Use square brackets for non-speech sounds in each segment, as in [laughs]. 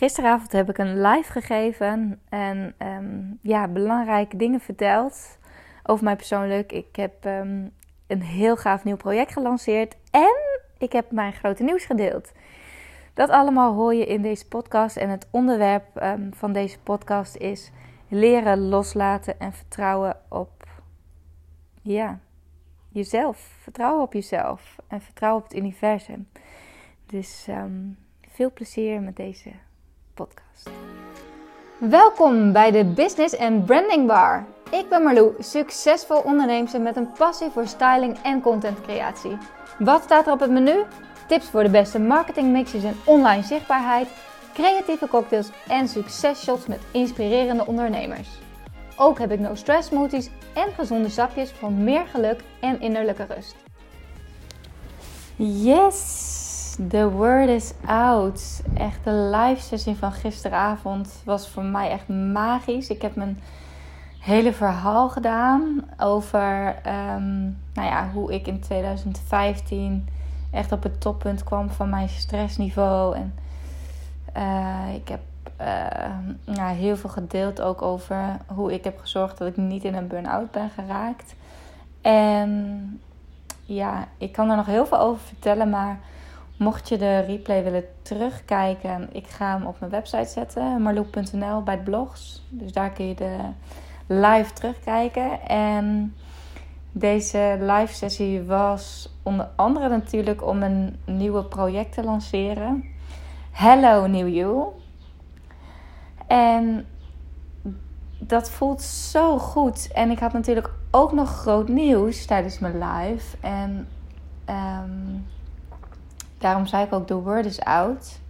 Gisteravond heb ik een live gegeven en ehm, ja, belangrijke dingen verteld over mij persoonlijk. Ik heb ehm, een heel gaaf nieuw project gelanceerd en ik heb mijn grote nieuws gedeeld. Dat allemaal hoor je in deze podcast en het onderwerp ehm, van deze podcast is leren loslaten en vertrouwen op ja, jezelf. Vertrouwen op jezelf en vertrouwen op het universum. Dus veel plezier met deze podcast. Welkom bij de Business and Branding Bar. Ik ben Marlou, succesvol onderneemster met een passie voor styling en contentcreatie. Wat staat er op het menu? Tips voor de beste marketingmixes en online zichtbaarheid, creatieve cocktails en successhots met inspirerende ondernemers. Ook heb ik no stress smoothies en gezonde sapjes voor meer geluk en innerlijke rust. Yes! The word is out. Echt de live sessie van gisteravond was voor mij echt magisch. Ik heb mijn hele verhaal gedaan over um, nou ja, hoe ik in 2015 echt op het toppunt kwam van mijn stressniveau. En uh, ik heb uh, heel veel gedeeld ook over hoe ik heb gezorgd dat ik niet in een burn-out ben geraakt. En ja, ik kan er nog heel veel over vertellen, maar Mocht je de replay willen terugkijken, ik ga hem op mijn website zetten, marloek.nl bij de blogs. Dus daar kun je de live terugkijken. En deze live sessie was onder andere natuurlijk om een nieuwe project te lanceren. Hello New You. En dat voelt zo goed. En ik had natuurlijk ook nog groot nieuws tijdens mijn live. En um, Daarom zei ik ook: The word is out.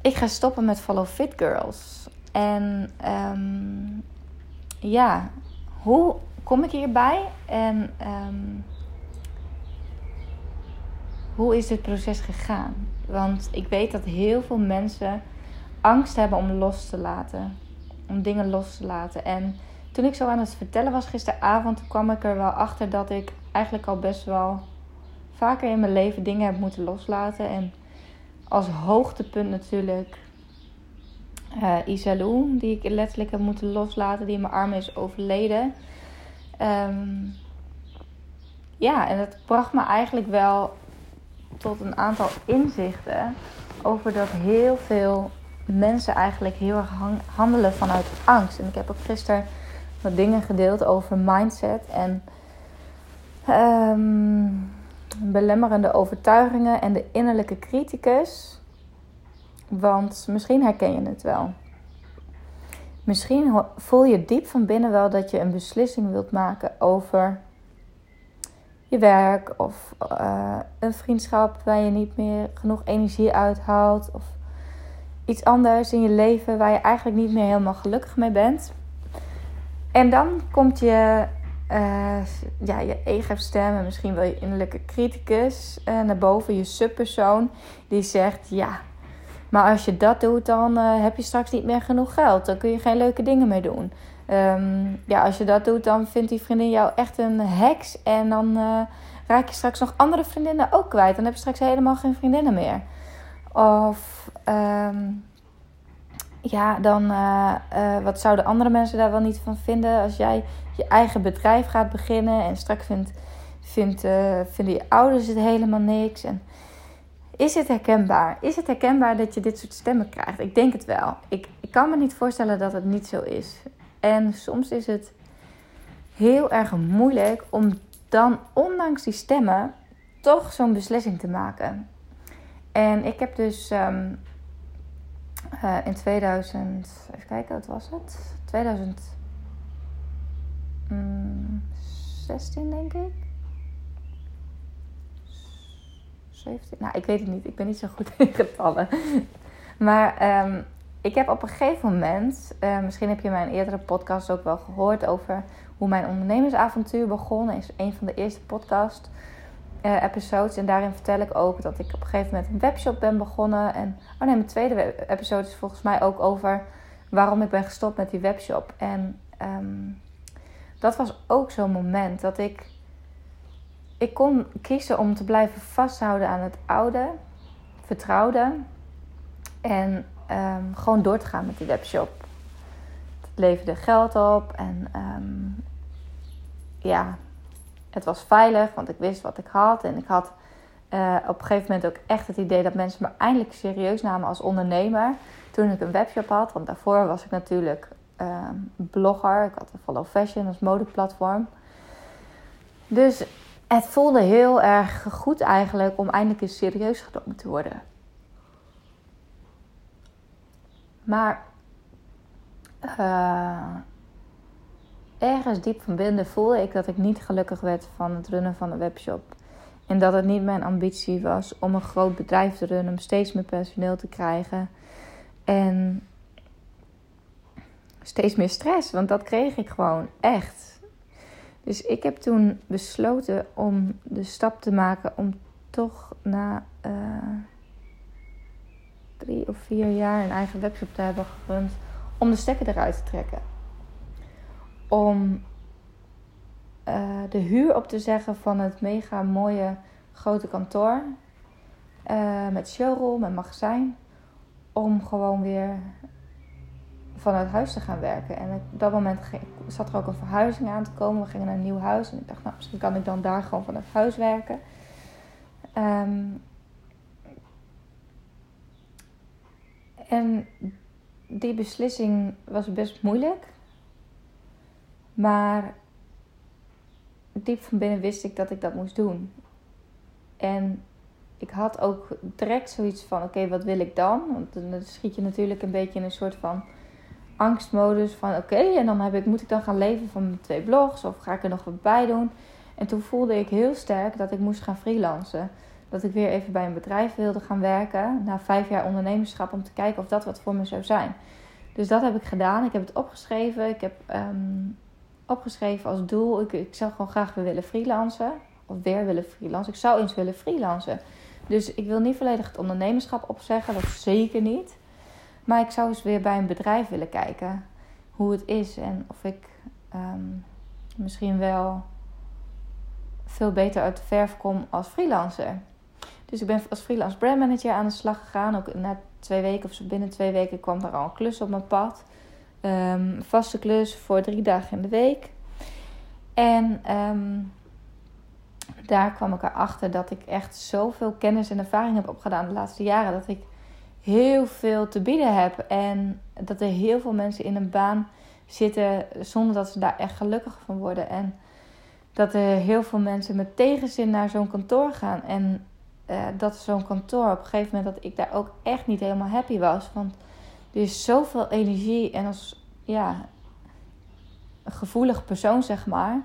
Ik ga stoppen met Follow Fit Girls. En um, ja, hoe kom ik hierbij? En um, hoe is dit proces gegaan? Want ik weet dat heel veel mensen angst hebben om los te laten. Om dingen los te laten. En toen ik zo aan het vertellen was gisteravond, kwam ik er wel achter dat ik eigenlijk al best wel vaker in mijn leven dingen heb moeten loslaten. En als hoogtepunt natuurlijk uh, Isalou, die ik letterlijk heb moeten loslaten, die in mijn armen is overleden. Um, ja, en dat bracht me eigenlijk wel tot een aantal inzichten over dat heel veel mensen eigenlijk heel erg handelen vanuit angst. En ik heb ook gisteren wat dingen gedeeld over mindset en um, belemmerende overtuigingen en de innerlijke criticus. Want misschien herken je het wel. Misschien voel je diep van binnen wel dat je een beslissing wilt maken over je werk of uh, een vriendschap waar je niet meer genoeg energie uithaalt of iets anders in je leven waar je eigenlijk niet meer helemaal gelukkig mee bent. En dan komt je uh, ja, je ego-stem en misschien wel je innerlijke criticus uh, naar boven, je subpersoon, die zegt: Ja, maar als je dat doet, dan uh, heb je straks niet meer genoeg geld. Dan kun je geen leuke dingen meer doen. Um, ja, als je dat doet, dan vindt die vriendin jou echt een heks. En dan raak je straks nog andere vriendinnen ook kwijt. Dan heb je straks helemaal geen vriendinnen meer. Of. Um, ja, dan uh, uh, wat zouden andere mensen daar wel niet van vinden als jij je eigen bedrijf gaat beginnen en straks vindt, vindt, uh, vinden je ouders het helemaal niks. En is het herkenbaar? Is het herkenbaar dat je dit soort stemmen krijgt? Ik denk het wel. Ik, ik kan me niet voorstellen dat het niet zo is. En soms is het heel erg moeilijk om dan, ondanks die stemmen, toch zo'n beslissing te maken. En ik heb dus um, uh, in 2000, even kijken, wat was het? 2016 denk ik. 17, nou ik weet het niet, ik ben niet zo goed [laughs] in getallen. Maar um, ik heb op een gegeven moment, uh, misschien heb je mijn eerdere podcast ook wel gehoord over hoe mijn ondernemersavontuur begon. is een van de eerste podcasts uh, episodes. En daarin vertel ik ook dat ik op een gegeven moment een webshop ben begonnen. En oh nee, mijn tweede episode is volgens mij ook over waarom ik ben gestopt met die webshop. En um, dat was ook zo'n moment dat ik. Ik kon kiezen om te blijven vasthouden aan het oude, vertrouwde. En ehm, gewoon door te gaan met die webshop. Het leverde geld op en um, ja, het was veilig, want ik wist wat ik had. En ik had uh, op een gegeven moment ook echt het idee dat mensen me eindelijk serieus namen als ondernemer. Toen ik een webshop had, want daarvoor was ik natuurlijk uh, blogger. Ik had een Follow Fashion als modeplatform. Dus het voelde heel erg goed eigenlijk om eindelijk eens serieus genomen te worden. Maar uh, ergens diep van binnen voelde ik dat ik niet gelukkig werd van het runnen van een webshop. En dat het niet mijn ambitie was om een groot bedrijf te runnen, om steeds meer personeel te krijgen. En steeds meer stress, want dat kreeg ik gewoon echt. Dus ik heb toen besloten om de stap te maken om toch na uh, drie of vier jaar een eigen webshop te hebben gerund, om de stekker eruit te trekken. Om uh, de huur op te zeggen van het mega mooie grote kantoor. Uh, met showroom met magazijn. Om gewoon weer vanuit huis te gaan werken. En op dat moment zat er ook een verhuizing aan te komen. We gingen naar een nieuw huis. En ik dacht, nou, misschien kan ik dan daar gewoon vanuit huis werken. Um, en die beslissing was best moeilijk. Maar diep van binnen wist ik dat ik dat moest doen. En ik had ook direct zoiets van: oké, wat wil ik dan? Want dan schiet je natuurlijk een beetje in een soort van angstmodus van: oké, en dan heb ik, moet ik dan gaan leven van mijn twee blogs of ga ik er nog wat bij doen? En toen voelde ik heel sterk dat ik moest gaan freelancen. Dat ik weer even bij een bedrijf wilde gaan werken na vijf jaar ondernemerschap om te kijken of dat wat voor me zou zijn. Dus dat heb ik gedaan. Ik heb het opgeschreven. Ik heb um, opgeschreven als doel. Ik, ik zou gewoon graag weer willen freelancen. Of weer willen freelancen. Ik zou eens willen freelancen. Dus ik wil niet volledig het ondernemerschap opzeggen. Dat zeker niet. Maar ik zou eens weer bij een bedrijf willen kijken. Hoe het is. En of ik um, misschien wel veel beter uit de verf kom als freelancer. Dus ik ben als freelance brandmanager aan de slag gegaan. Ook na twee weken of zo binnen twee weken kwam er al een klus op mijn pad. Um, vaste klus voor drie dagen in de week. En um, daar kwam ik erachter dat ik echt zoveel kennis en ervaring heb opgedaan de laatste jaren. Dat ik heel veel te bieden heb. En dat er heel veel mensen in een baan zitten zonder dat ze daar echt gelukkig van worden. En dat er heel veel mensen met tegenzin naar zo'n kantoor gaan. En uh, dat zo'n kantoor op een gegeven moment dat ik daar ook echt niet helemaal happy was. Want er is zoveel energie en als ja, een gevoelig persoon, zeg maar,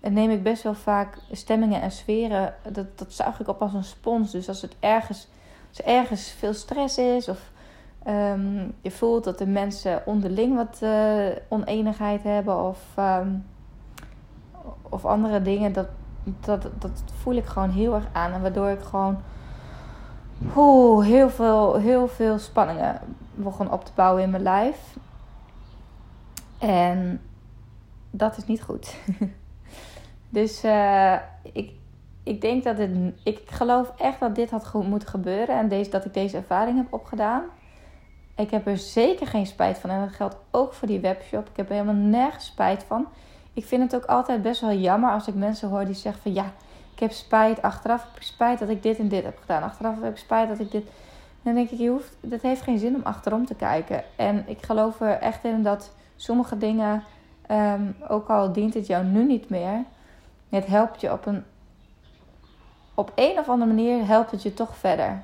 neem ik best wel vaak stemmingen en sferen. Dat, dat zuig ik op als een spons. Dus als het ergens, als er ergens veel stress is of um, je voelt dat de mensen onderling wat uh, oneenigheid hebben of, um, of andere dingen, dat, dat, dat voel ik gewoon heel erg aan. En waardoor ik gewoon oeh, heel, veel, heel veel spanningen begon op te bouwen in mijn lijf. En dat is niet goed. [laughs] dus uh, ik, ik denk dat het. Ik geloof echt dat dit had moeten gebeuren. En deze, dat ik deze ervaring heb opgedaan. Ik heb er zeker geen spijt van. En dat geldt ook voor die webshop. Ik heb er helemaal nergens spijt van. Ik vind het ook altijd best wel jammer als ik mensen hoor die zeggen van ja, ik heb spijt. Achteraf heb ik spijt dat ik dit en dit heb gedaan. Achteraf heb ik spijt dat ik dit. Dan denk ik, je hoeft, dat heeft geen zin om achterom te kijken. En ik geloof er echt in dat sommige dingen, um, ook al dient het jou nu niet meer, het helpt je op een, op een of andere manier helpt het je toch verder.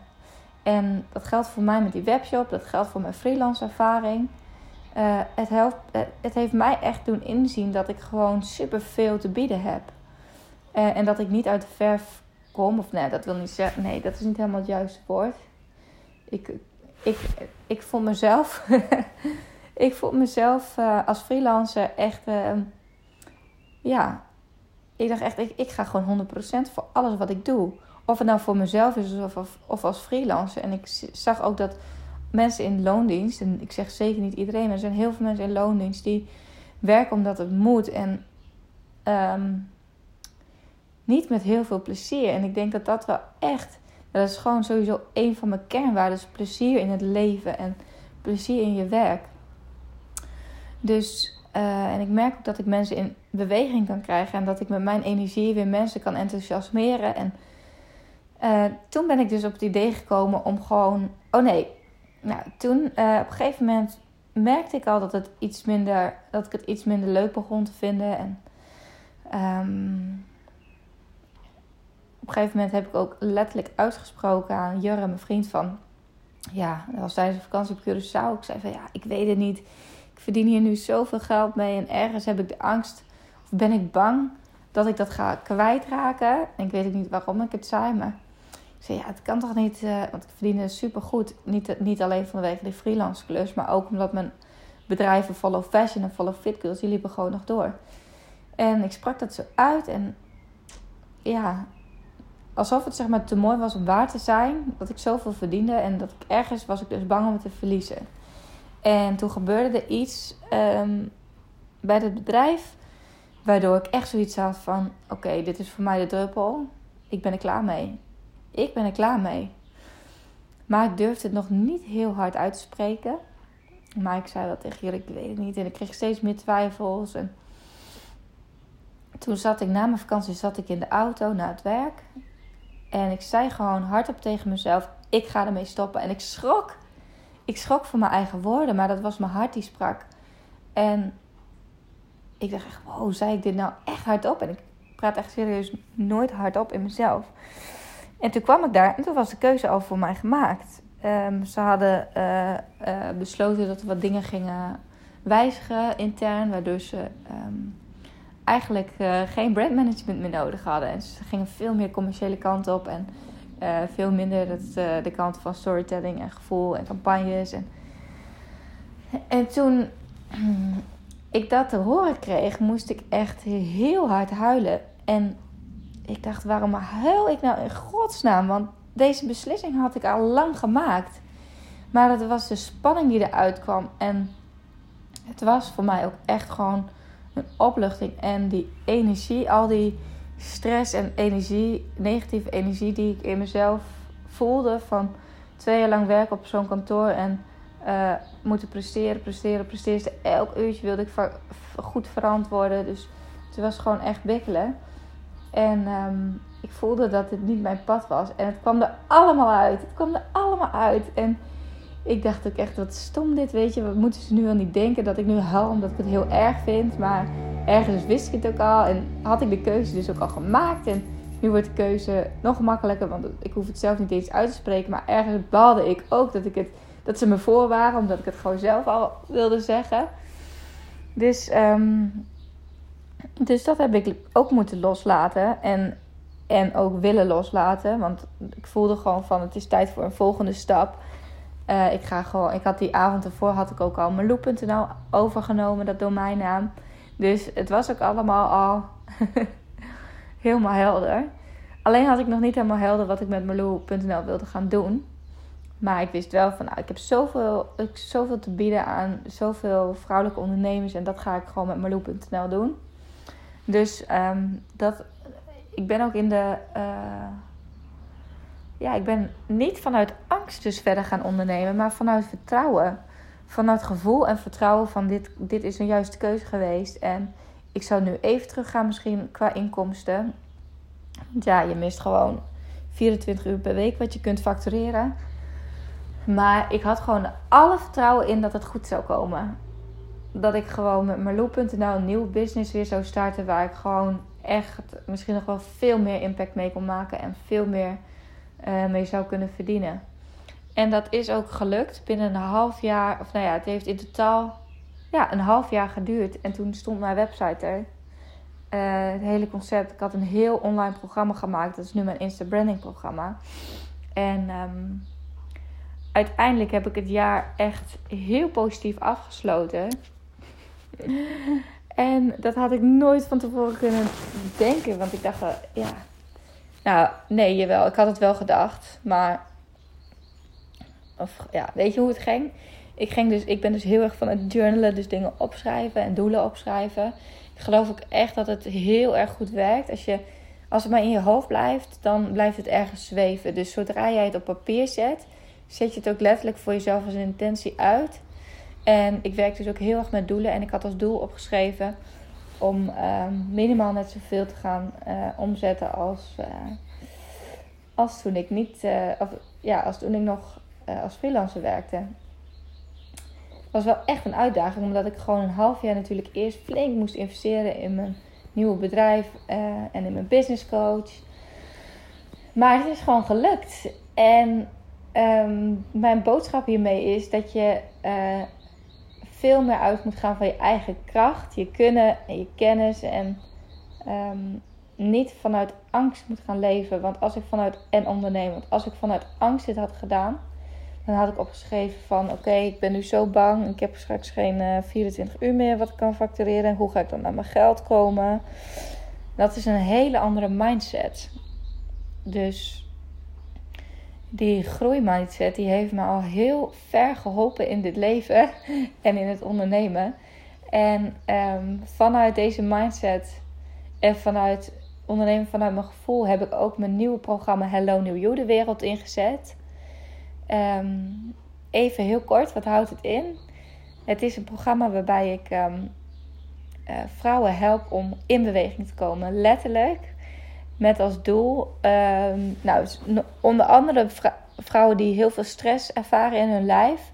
En dat geldt voor mij met die webshop, dat geldt voor mijn freelance ervaring. Uh, het, helpt, uh, het heeft mij echt doen inzien dat ik gewoon super veel te bieden heb. Uh, en dat ik niet uit de verf kom, of nee, dat wil niet zeggen, nee, dat is niet helemaal het juiste woord. Ik, ik, ik voel mezelf [laughs] ik voel mezelf uh, als freelancer echt. Uh, ja, ik dacht echt, ik, ik ga gewoon 100% voor alles wat ik doe. Of het nou voor mezelf is of, of, als freelancer. En ik zag ook dat mensen in loondienst, en ik zeg zeker niet iedereen, maar er zijn heel veel mensen in loondienst die werken omdat het moet. En um, niet met heel veel plezier. En ik denk dat dat wel echt, dat is gewoon sowieso een van mijn kernwaarden, plezier in het leven. En plezier in je werk. Dus, uh, en ik merk ook dat ik mensen in beweging kan krijgen en dat ik met mijn energie weer mensen kan enthousiasmeren. En uh, toen ben ik dus op het idee gekomen om gewoon. Oh nee. Nou, toen uh, op een gegeven moment merkte ik al dat, het iets minder, dat ik het iets minder leuk begon te vinden. En um, op een gegeven moment heb ik ook letterlijk uitgesproken aan Jurre, mijn vriend, van... Ja, dat was tijdens de vakantie op Curaçao. Ik zei van, ja, ik weet het niet. Ik verdien hier nu zoveel geld mee. En ergens heb ik de angst, of ben ik bang, dat ik dat ga kwijtraken. En ik weet ook niet waarom ik het zei, maar... Ik zei, ja, het kan toch niet... Uh, want ik verdiende supergoed. Niet, niet alleen vanwege de freelance klus, maar ook omdat mijn bedrijven Follow Fashion en Follow Fit Girls, die liepen gewoon nog door. En ik sprak dat zo uit en ja, alsof het zeg maar te mooi was om waar te zijn. Dat ik zoveel verdiende en dat ik ergens was ik dus bang om het te verliezen. En toen gebeurde er iets um, bij het bedrijf. Waardoor ik echt zoiets had van: oké, dit is voor mij de druppel. Ik ben er klaar mee. Ik ben er klaar mee. Maar ik durfde het nog niet heel hard uit te spreken. Maar ik zei wel tegen jullie, ik weet het niet. En ik kreeg steeds meer twijfels. En toen zat ik na mijn vakantie zat ik in de auto naar het werk. En ik zei gewoon hardop tegen mezelf: ik ga ermee stoppen. En ik schrok. Ik schrok van mijn eigen woorden, maar dat was mijn hart die sprak. En ik dacht echt: wow, zei ik dit nou echt hardop? En ik praat echt serieus nooit hardop in mezelf. En toen kwam ik daar en toen was de keuze al voor mij gemaakt. Um, ze hadden uh, uh, besloten dat we wat dingen gingen wijzigen intern, waardoor ze um, eigenlijk uh, geen brandmanagement meer nodig hadden. En ze gingen veel meer commerciële kant op en uh, veel minder dat, uh, de kant van storytelling en gevoel en campagnes. En, en toen [clears throat] ik dat te horen kreeg, moest ik echt heel hard huilen. En ik dacht, waarom huil ik nou in godsnaam? Want deze beslissing had ik al lang gemaakt. Maar het was de spanning die eruit kwam. En het was voor mij ook echt gewoon een opluchting. En die energie, al die stress en energie, negatieve energie die ik in mezelf voelde van twee jaar lang werken op zo'n kantoor en uh, moeten presteren, presteren, presteren. Dus elk uurtje wilde ik goed verantwoorden. Dus het was gewoon echt bikkelen. En um, ik voelde dat het niet mijn pad was. En het kwam er allemaal uit. Het kwam er allemaal uit. En ik dacht ook echt, wat stom dit, weet je. Wat moeten ze nu wel niet denken dat ik nu huil omdat ik het heel erg vind. Maar ergens wist ik het ook al. En had ik de keuze dus ook al gemaakt. En nu wordt de keuze nog makkelijker, want ik hoef het zelf niet eens uit te spreken. Maar ergens baalde ik ook dat, ik het, dat ze me voor waren, omdat ik het gewoon zelf al wilde zeggen. Dus, um, dus dat heb ik ook moeten loslaten. En, en ook willen loslaten. Want ik voelde gewoon van het is tijd voor een volgende stap. Uh, ik, ga gewoon, ik had die avond ervoor had ik ook al Meloe.nl overgenomen, dat domeinnaam. Dus het was ook allemaal al [laughs] helemaal helder. Alleen had ik nog niet helemaal helder wat ik met Meloe.nl wilde gaan doen. Maar ik wist wel van, nou, ik heb zoveel, ik, zoveel te bieden aan zoveel vrouwelijke ondernemers. En dat ga ik gewoon met Meloe.nl doen. Dus um, dat, ik ben ook in de... Uh, ja, ik ben niet vanuit angst dus verder gaan ondernemen, maar vanuit vertrouwen. Vanuit gevoel en vertrouwen van dit, dit is een juiste keuze geweest. En ik zou nu even teruggaan misschien qua inkomsten. Want ja, je mist gewoon 24 uur per week wat je kunt factureren. Maar ik had gewoon alle vertrouwen in dat het goed zou komen. Dat ik gewoon met Marloe.nl een nieuwe business weer zou starten. Waar ik gewoon echt misschien nog wel veel meer impact mee kon maken. En veel meer mee zou kunnen verdienen. En dat is ook gelukt binnen een half jaar. Of nou ja, het heeft in totaal ja, een half jaar geduurd. En toen stond mijn website er. Uh, het hele concept. Ik had een heel online programma gemaakt. Dat is nu mijn Insta Branding programma. En um, uiteindelijk heb ik het jaar echt heel positief afgesloten. [laughs] en dat had ik nooit van tevoren kunnen denken. Want ik dacht, ja, nou, nee, jawel. Ik had het wel gedacht. Maar. Of ja, weet je hoe het ging? Ik, ging dus, ik ben dus heel erg van het journalen, dus dingen opschrijven en doelen opschrijven. Ik geloof ook echt dat het heel erg goed werkt. Als, je, als het maar in je hoofd blijft, dan blijft het ergens zweven. Dus zodra jij het op papier zet, zet je het ook letterlijk voor jezelf als intentie uit. En ik werk dus ook heel erg met doelen. En ik had als doel opgeschreven om ehm, minimaal net zoveel te gaan uh, omzetten als, uh, als toen ik niet, uh, of, ja, als toen ik nog als freelancer werkte. Was wel echt een uitdaging, omdat ik gewoon een half jaar natuurlijk eerst flink moest investeren in mijn nieuwe bedrijf en in mijn business coach. Maar het is gewoon gelukt. En um, mijn boodschap hiermee is dat je veel meer uit moet gaan van je eigen kracht, je kunnen en je kennis. En um, niet vanuit angst moet gaan leven. Want als ik vanuit en ondernemen, want als ik vanuit angst dit had gedaan, dan had ik opgeschreven van oké, ik ben nu zo bang. Ik heb straks geen uh, eh, 24 uur meer wat ik kan factureren. Hoe ga ik dan naar mijn geld komen? Dat is een hele andere mindset. Dus die groeimindset die heeft me al heel ver geholpen in dit leven [laughs] en in het ondernemen. En um, vanuit deze mindset en vanuit ondernemen vanuit mijn gevoel heb ik ook mijn nieuwe programma Hello New You de wereld ingezet. Um, even heel kort, wat houdt het in? Het is een programma waarbij ik um, uh, vrouwen help om in beweging te komen. Letterlijk met als doel, ehm, nou, onder andere vrouwen die heel veel stress ervaren in hun lijf.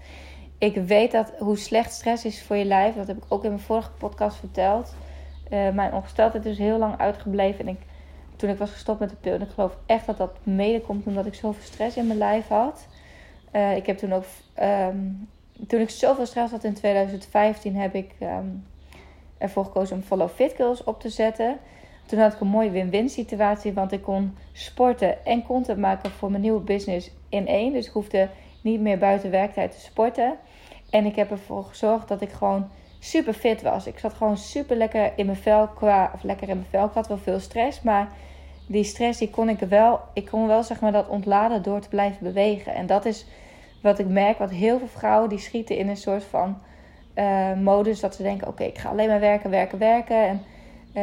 Ik weet dat hoe slecht stress is voor je lijf. Dat heb ik ook in mijn vorige podcast verteld. Uh, mijn ongesteldheid is heel lang uitgebleven. En ik, toen ik was gestopt met de pil. Ik geloof echt dat dat mede komt omdat ik zoveel stress in mijn lijf had. Uh, ik heb toen ook. Um, toen ik zoveel stress had in 2015, heb ik um, ervoor gekozen om Follow Fit Girls op te zetten. Toen had ik een mooie win-win situatie, want ik kon sporten en content maken voor mijn nieuwe business in één. Dus ik hoefde niet meer buiten werktijd te sporten. En ik heb ervoor gezorgd dat ik gewoon super fit was. Ik zat gewoon super lekker in mijn vel qua, of lekker in mijn vel. Ik had wel veel stress, maar die stress die kon ik wel, ik kon wel zeg maar dat ontladen door te blijven bewegen. En dat is wat ik merk, wat heel veel vrouwen die schieten in een soort van uh, modus dat ze denken, oké, ik ga alleen maar werken, werken, werken. En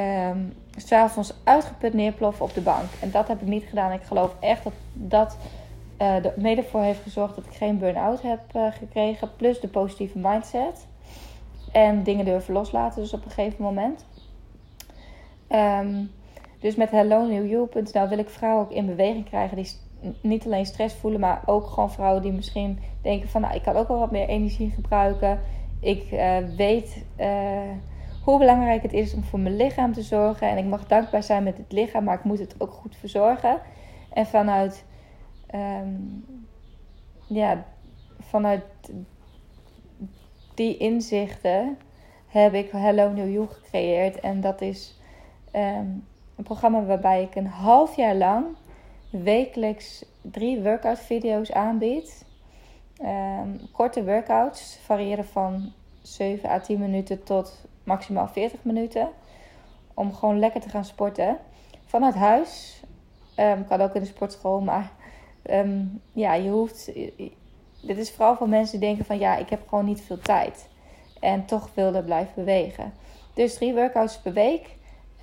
um, s'avonds uitgeput neerploffen op de bank. En dat heb ik niet gedaan. Ik geloof echt dat dat uh, er mede voor heeft gezorgd dat ik geen burn-out heb uh, gekregen. Plus de positieve mindset. En dingen durven loslaten, dus op een gegeven moment. Um, dus met hellonewYou.nl wil ik vrouwen ook in beweging krijgen die niet alleen stress voelen, maar ook gewoon vrouwen die misschien denken van nou, ik kan ook wel wat meer energie gebruiken. Ik uh, weet hoe belangrijk het is om voor mijn lichaam te zorgen. En ik mag dankbaar zijn met het lichaam, maar ik moet het ook goed verzorgen. En vanuit, um, ja, vanuit die inzichten heb ik Hello New You gecreëerd. En dat is um, een programma waarbij ik een half jaar lang wekelijks drie workout video's aanbied. Um, korte workouts variëren van 7 à 10 minuten tot maximaal 40 minuten. Om gewoon lekker te gaan sporten. Vanuit huis. Um, kan ook in de sportschool. Maar um, ja, je hoeft. Dit is vooral voor mensen die denken van ja, ik heb gewoon niet veel tijd. En toch wilde blijven bewegen. Dus drie workouts per week.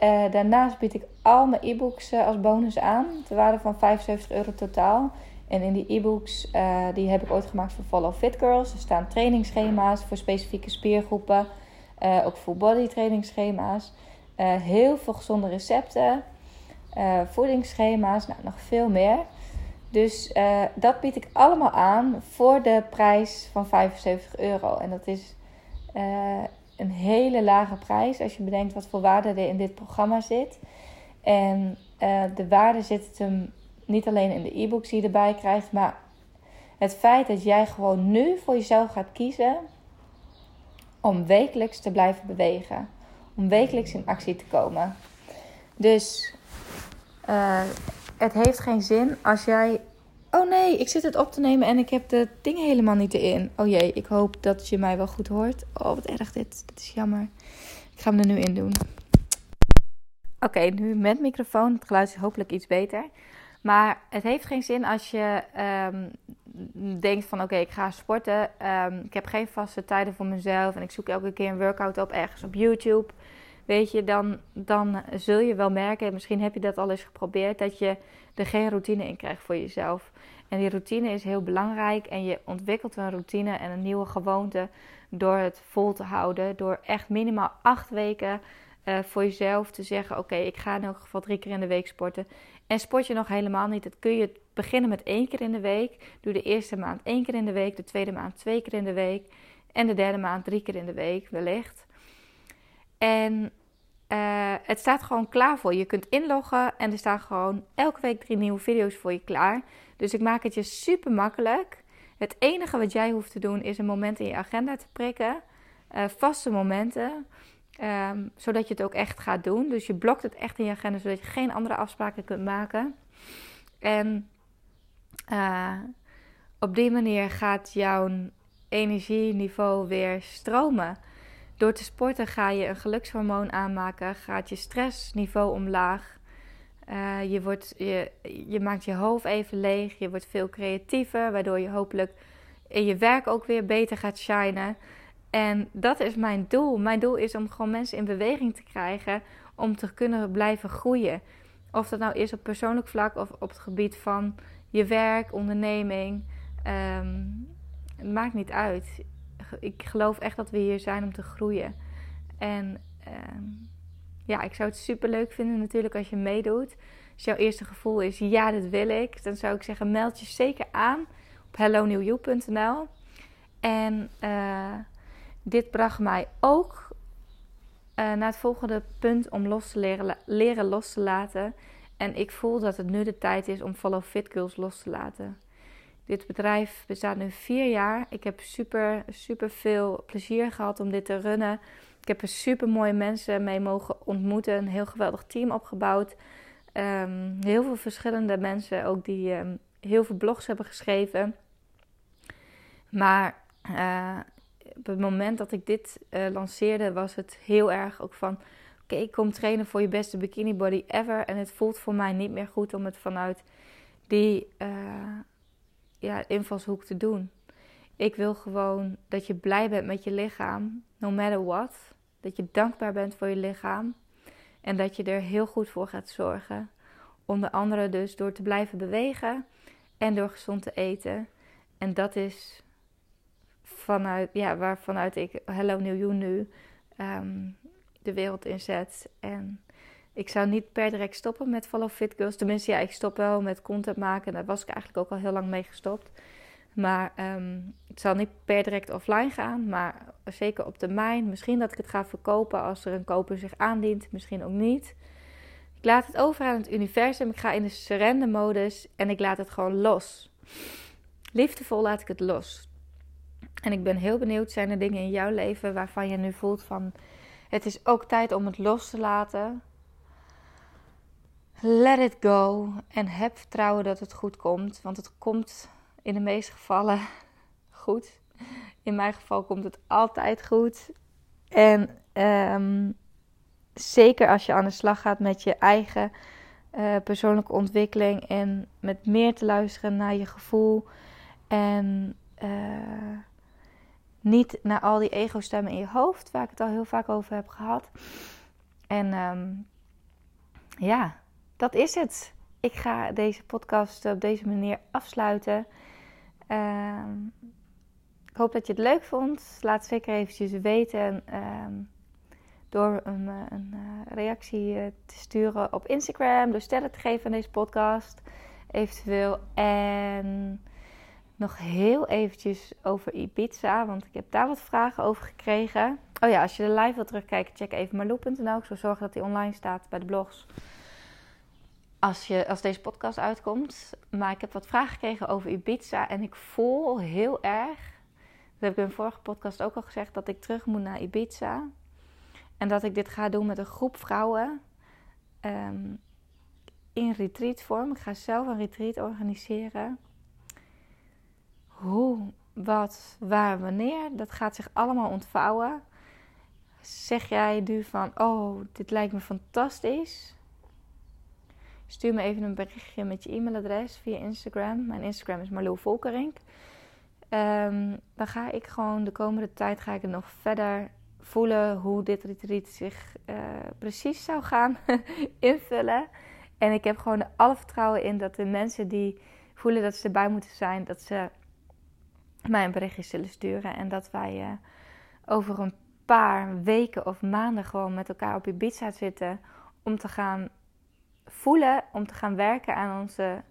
Uh, daarnaast bied ik al mijn e-books uh, als bonus aan. Ter waarde van 75 euro totaal. En in die e-books, uh, die heb ik ooit gemaakt voor Follow Fit Girls. Er staan trainingsschema's voor specifieke spiergroepen. Uh, ook full body trainingsschema's. Uh, heel veel gezonde recepten. Uh, voedingsschema's. Nou, nog veel meer. Dus dat bied ik allemaal aan voor de prijs van 75 euro. En dat is een hele lage prijs als je bedenkt wat voor waarde er in dit programma zit. En de waarde zit hem niet alleen in de e-books die je erbij krijgt, maar het feit dat jij gewoon nu voor jezelf gaat kiezen om wekelijks te blijven bewegen. Om wekelijks in actie te komen. Dus uh, het heeft geen zin als jij. Oh nee, ik zit het op te nemen en ik heb de dingen helemaal niet erin. Oh jee, ik hoop dat je mij wel goed hoort. Oh, wat erg dit. Dit is jammer. Ik ga hem er nu in doen. Oké, nu met microfoon. Het geluid is hopelijk iets beter. Maar het heeft geen zin als je um, denkt van oké, ik ga sporten. Um, ik heb geen vaste tijden voor mezelf en ik zoek elke keer een workout op ergens op YouTube. Weet je, dan, dan zul je wel merken, misschien heb je dat al eens geprobeerd, dat je er geen routine in krijgt voor jezelf. En die routine is heel belangrijk. En je ontwikkelt een routine en een nieuwe gewoonte door het vol te houden. Door echt minimaal acht weken uh, voor jezelf te zeggen: Oké, ik ga in elk geval drie keer in de week sporten. En sport je nog helemaal niet, dat kun je beginnen met één keer in de week. Doe de eerste maand één keer in de week, de tweede maand twee keer in de week. En de derde maand drie keer in de week, wellicht. En uh, het staat gewoon klaar voor je. Je kunt inloggen en er staan gewoon elke week drie nieuwe video's voor je klaar. Dus ik maak het je super makkelijk. Het enige wat jij hoeft te doen is een moment in je agenda te prikken. Uh, vaste momenten. Um, zodat je het ook echt gaat doen. Dus je blokt het echt in je agenda, zodat je geen andere afspraken kunt maken. En uh, op die manier gaat jouw energieniveau weer stromen. Door te sporten ga je een gelukshormoon aanmaken, gaat je stressniveau omlaag. Uh, je, wordt, je, je maakt je hoofd even leeg, je wordt veel creatiever, waardoor je hopelijk in je werk ook weer beter gaat shinen. En dat is mijn doel. Mijn doel is om gewoon mensen in beweging te krijgen om te kunnen blijven groeien. Of dat nou is op persoonlijk vlak of op het gebied van je werk, onderneming. Het maakt niet uit. Ik geloof echt dat we hier zijn om te groeien. En um, ja, ik zou het super leuk vinden natuurlijk als je meedoet. Als jouw eerste gevoel is ja, dat wil ik. Dan zou ik zeggen meld je zeker aan op hellonewju.nl. En... Uh, dit bracht mij ook uh, naar het volgende punt om los te leren, leren los te laten. En ik voel dat het nu de tijd is om Follow Fit Girls los te laten. Dit bedrijf bestaat nu vier jaar. Ik heb super, super veel plezier gehad om dit te runnen. Ik heb er super mooie mensen mee mogen ontmoeten. Een heel geweldig team opgebouwd. Um, heel veel verschillende mensen ook die um, heel veel blogs hebben geschreven. Maar uh, op het moment dat ik dit uh, lanceerde, was het heel erg ook van: oké, ik kom trainen voor je beste bikini body ever. En het voelt voor mij niet meer goed om het vanuit die uh, ja, invalshoek te doen. Ik wil gewoon dat je blij bent met je lichaam, no matter what. Dat je dankbaar bent voor je lichaam. En dat je er heel goed voor gaat zorgen. Onder andere dus door te blijven bewegen en door gezond te eten. En dat is vanuit, ja, waarvanuit ik Hello New You nu um, de wereld inzet. En ik zou niet per direct stoppen met Follow Fit Girls. Tenminste, ja, ik stop wel met content maken. Daar was ik eigenlijk ook al heel lang mee gestopt. Maar um, het zal niet per direct offline gaan. Maar zeker op termijn. Misschien dat ik het ga verkopen als er een koper zich aandient. Misschien ook niet. Ik laat het over aan het universum. Ik ga in de surrender modus. En ik laat het gewoon los. Liefdevol laat ik het los. En ik ben heel benieuwd, zijn er dingen in jouw leven waarvan je nu voelt van... Het is ook tijd om het los te laten. Let it go. En heb vertrouwen dat het goed komt. Want het komt in de meeste gevallen [laughs] goed. In mijn geval komt het altijd goed. En um, zeker als je aan de slag gaat met je eigen uh, persoonlijke ontwikkeling. En met meer te luisteren naar je gevoel. En... Uh, niet naar al die ego-stemmen in je hoofd, waar ik het al heel vaak over heb gehad. En um, ja, dat is het. Ik ga deze podcast op deze manier afsluiten. Um, ik hoop dat je het leuk vond. Laat zeker eventjes weten um, door een, eh, een uh, reactie eh, te sturen op Instagram, door sterren te geven aan deze podcast, eventueel. En nog heel eventjes over Ibiza, want ik heb daar wat vragen over gekregen. Oh ja, als je de live wilt terugkijken, check even marloe.nl. Ik zal zorgen dat die online staat bij de blogs. Als, je, als deze podcast uitkomt. Maar ik heb wat vragen gekregen over Ibiza. En ik voel heel erg, dat heb ik in de vorige podcast ook al gezegd, dat ik terug moet naar Ibiza. En dat ik dit ga doen met een groep vrouwen. Um, in retreatvorm. Ik ga zelf een retreat organiseren hoe, wat, waar, wanneer, dat gaat zich allemaal ontvouwen. Zeg jij nu van, oh, dit lijkt me fantastisch. Stuur me even een berichtje met je e-mailadres via Instagram. Mijn Instagram is Marlo Volkerink. Um, dan ga ik gewoon de komende tijd ga ik het nog verder voelen hoe dit retreat zich uh, precies zou gaan [laughs] invullen. En ik heb gewoon alle vertrouwen in dat de mensen die voelen dat ze erbij moeten zijn, dat ze mij een berichtje zullen sturen. En dat wij uh, over een paar weken of maanden gewoon met elkaar op Ibiza zitten om te gaan voelen, om te gaan werken aan onze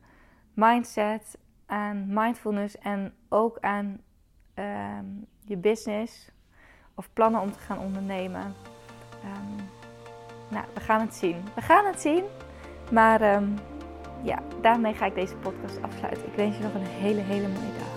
mindset, aan mindfulness en ook aan ehm, je business of plannen om te gaan ondernemen. Um, nou, we gaan het zien. We gaan het zien. Maar um, ja, daarmee ga ik deze podcast afsluiten. Ik wens je nog een hele, hele mooie dag.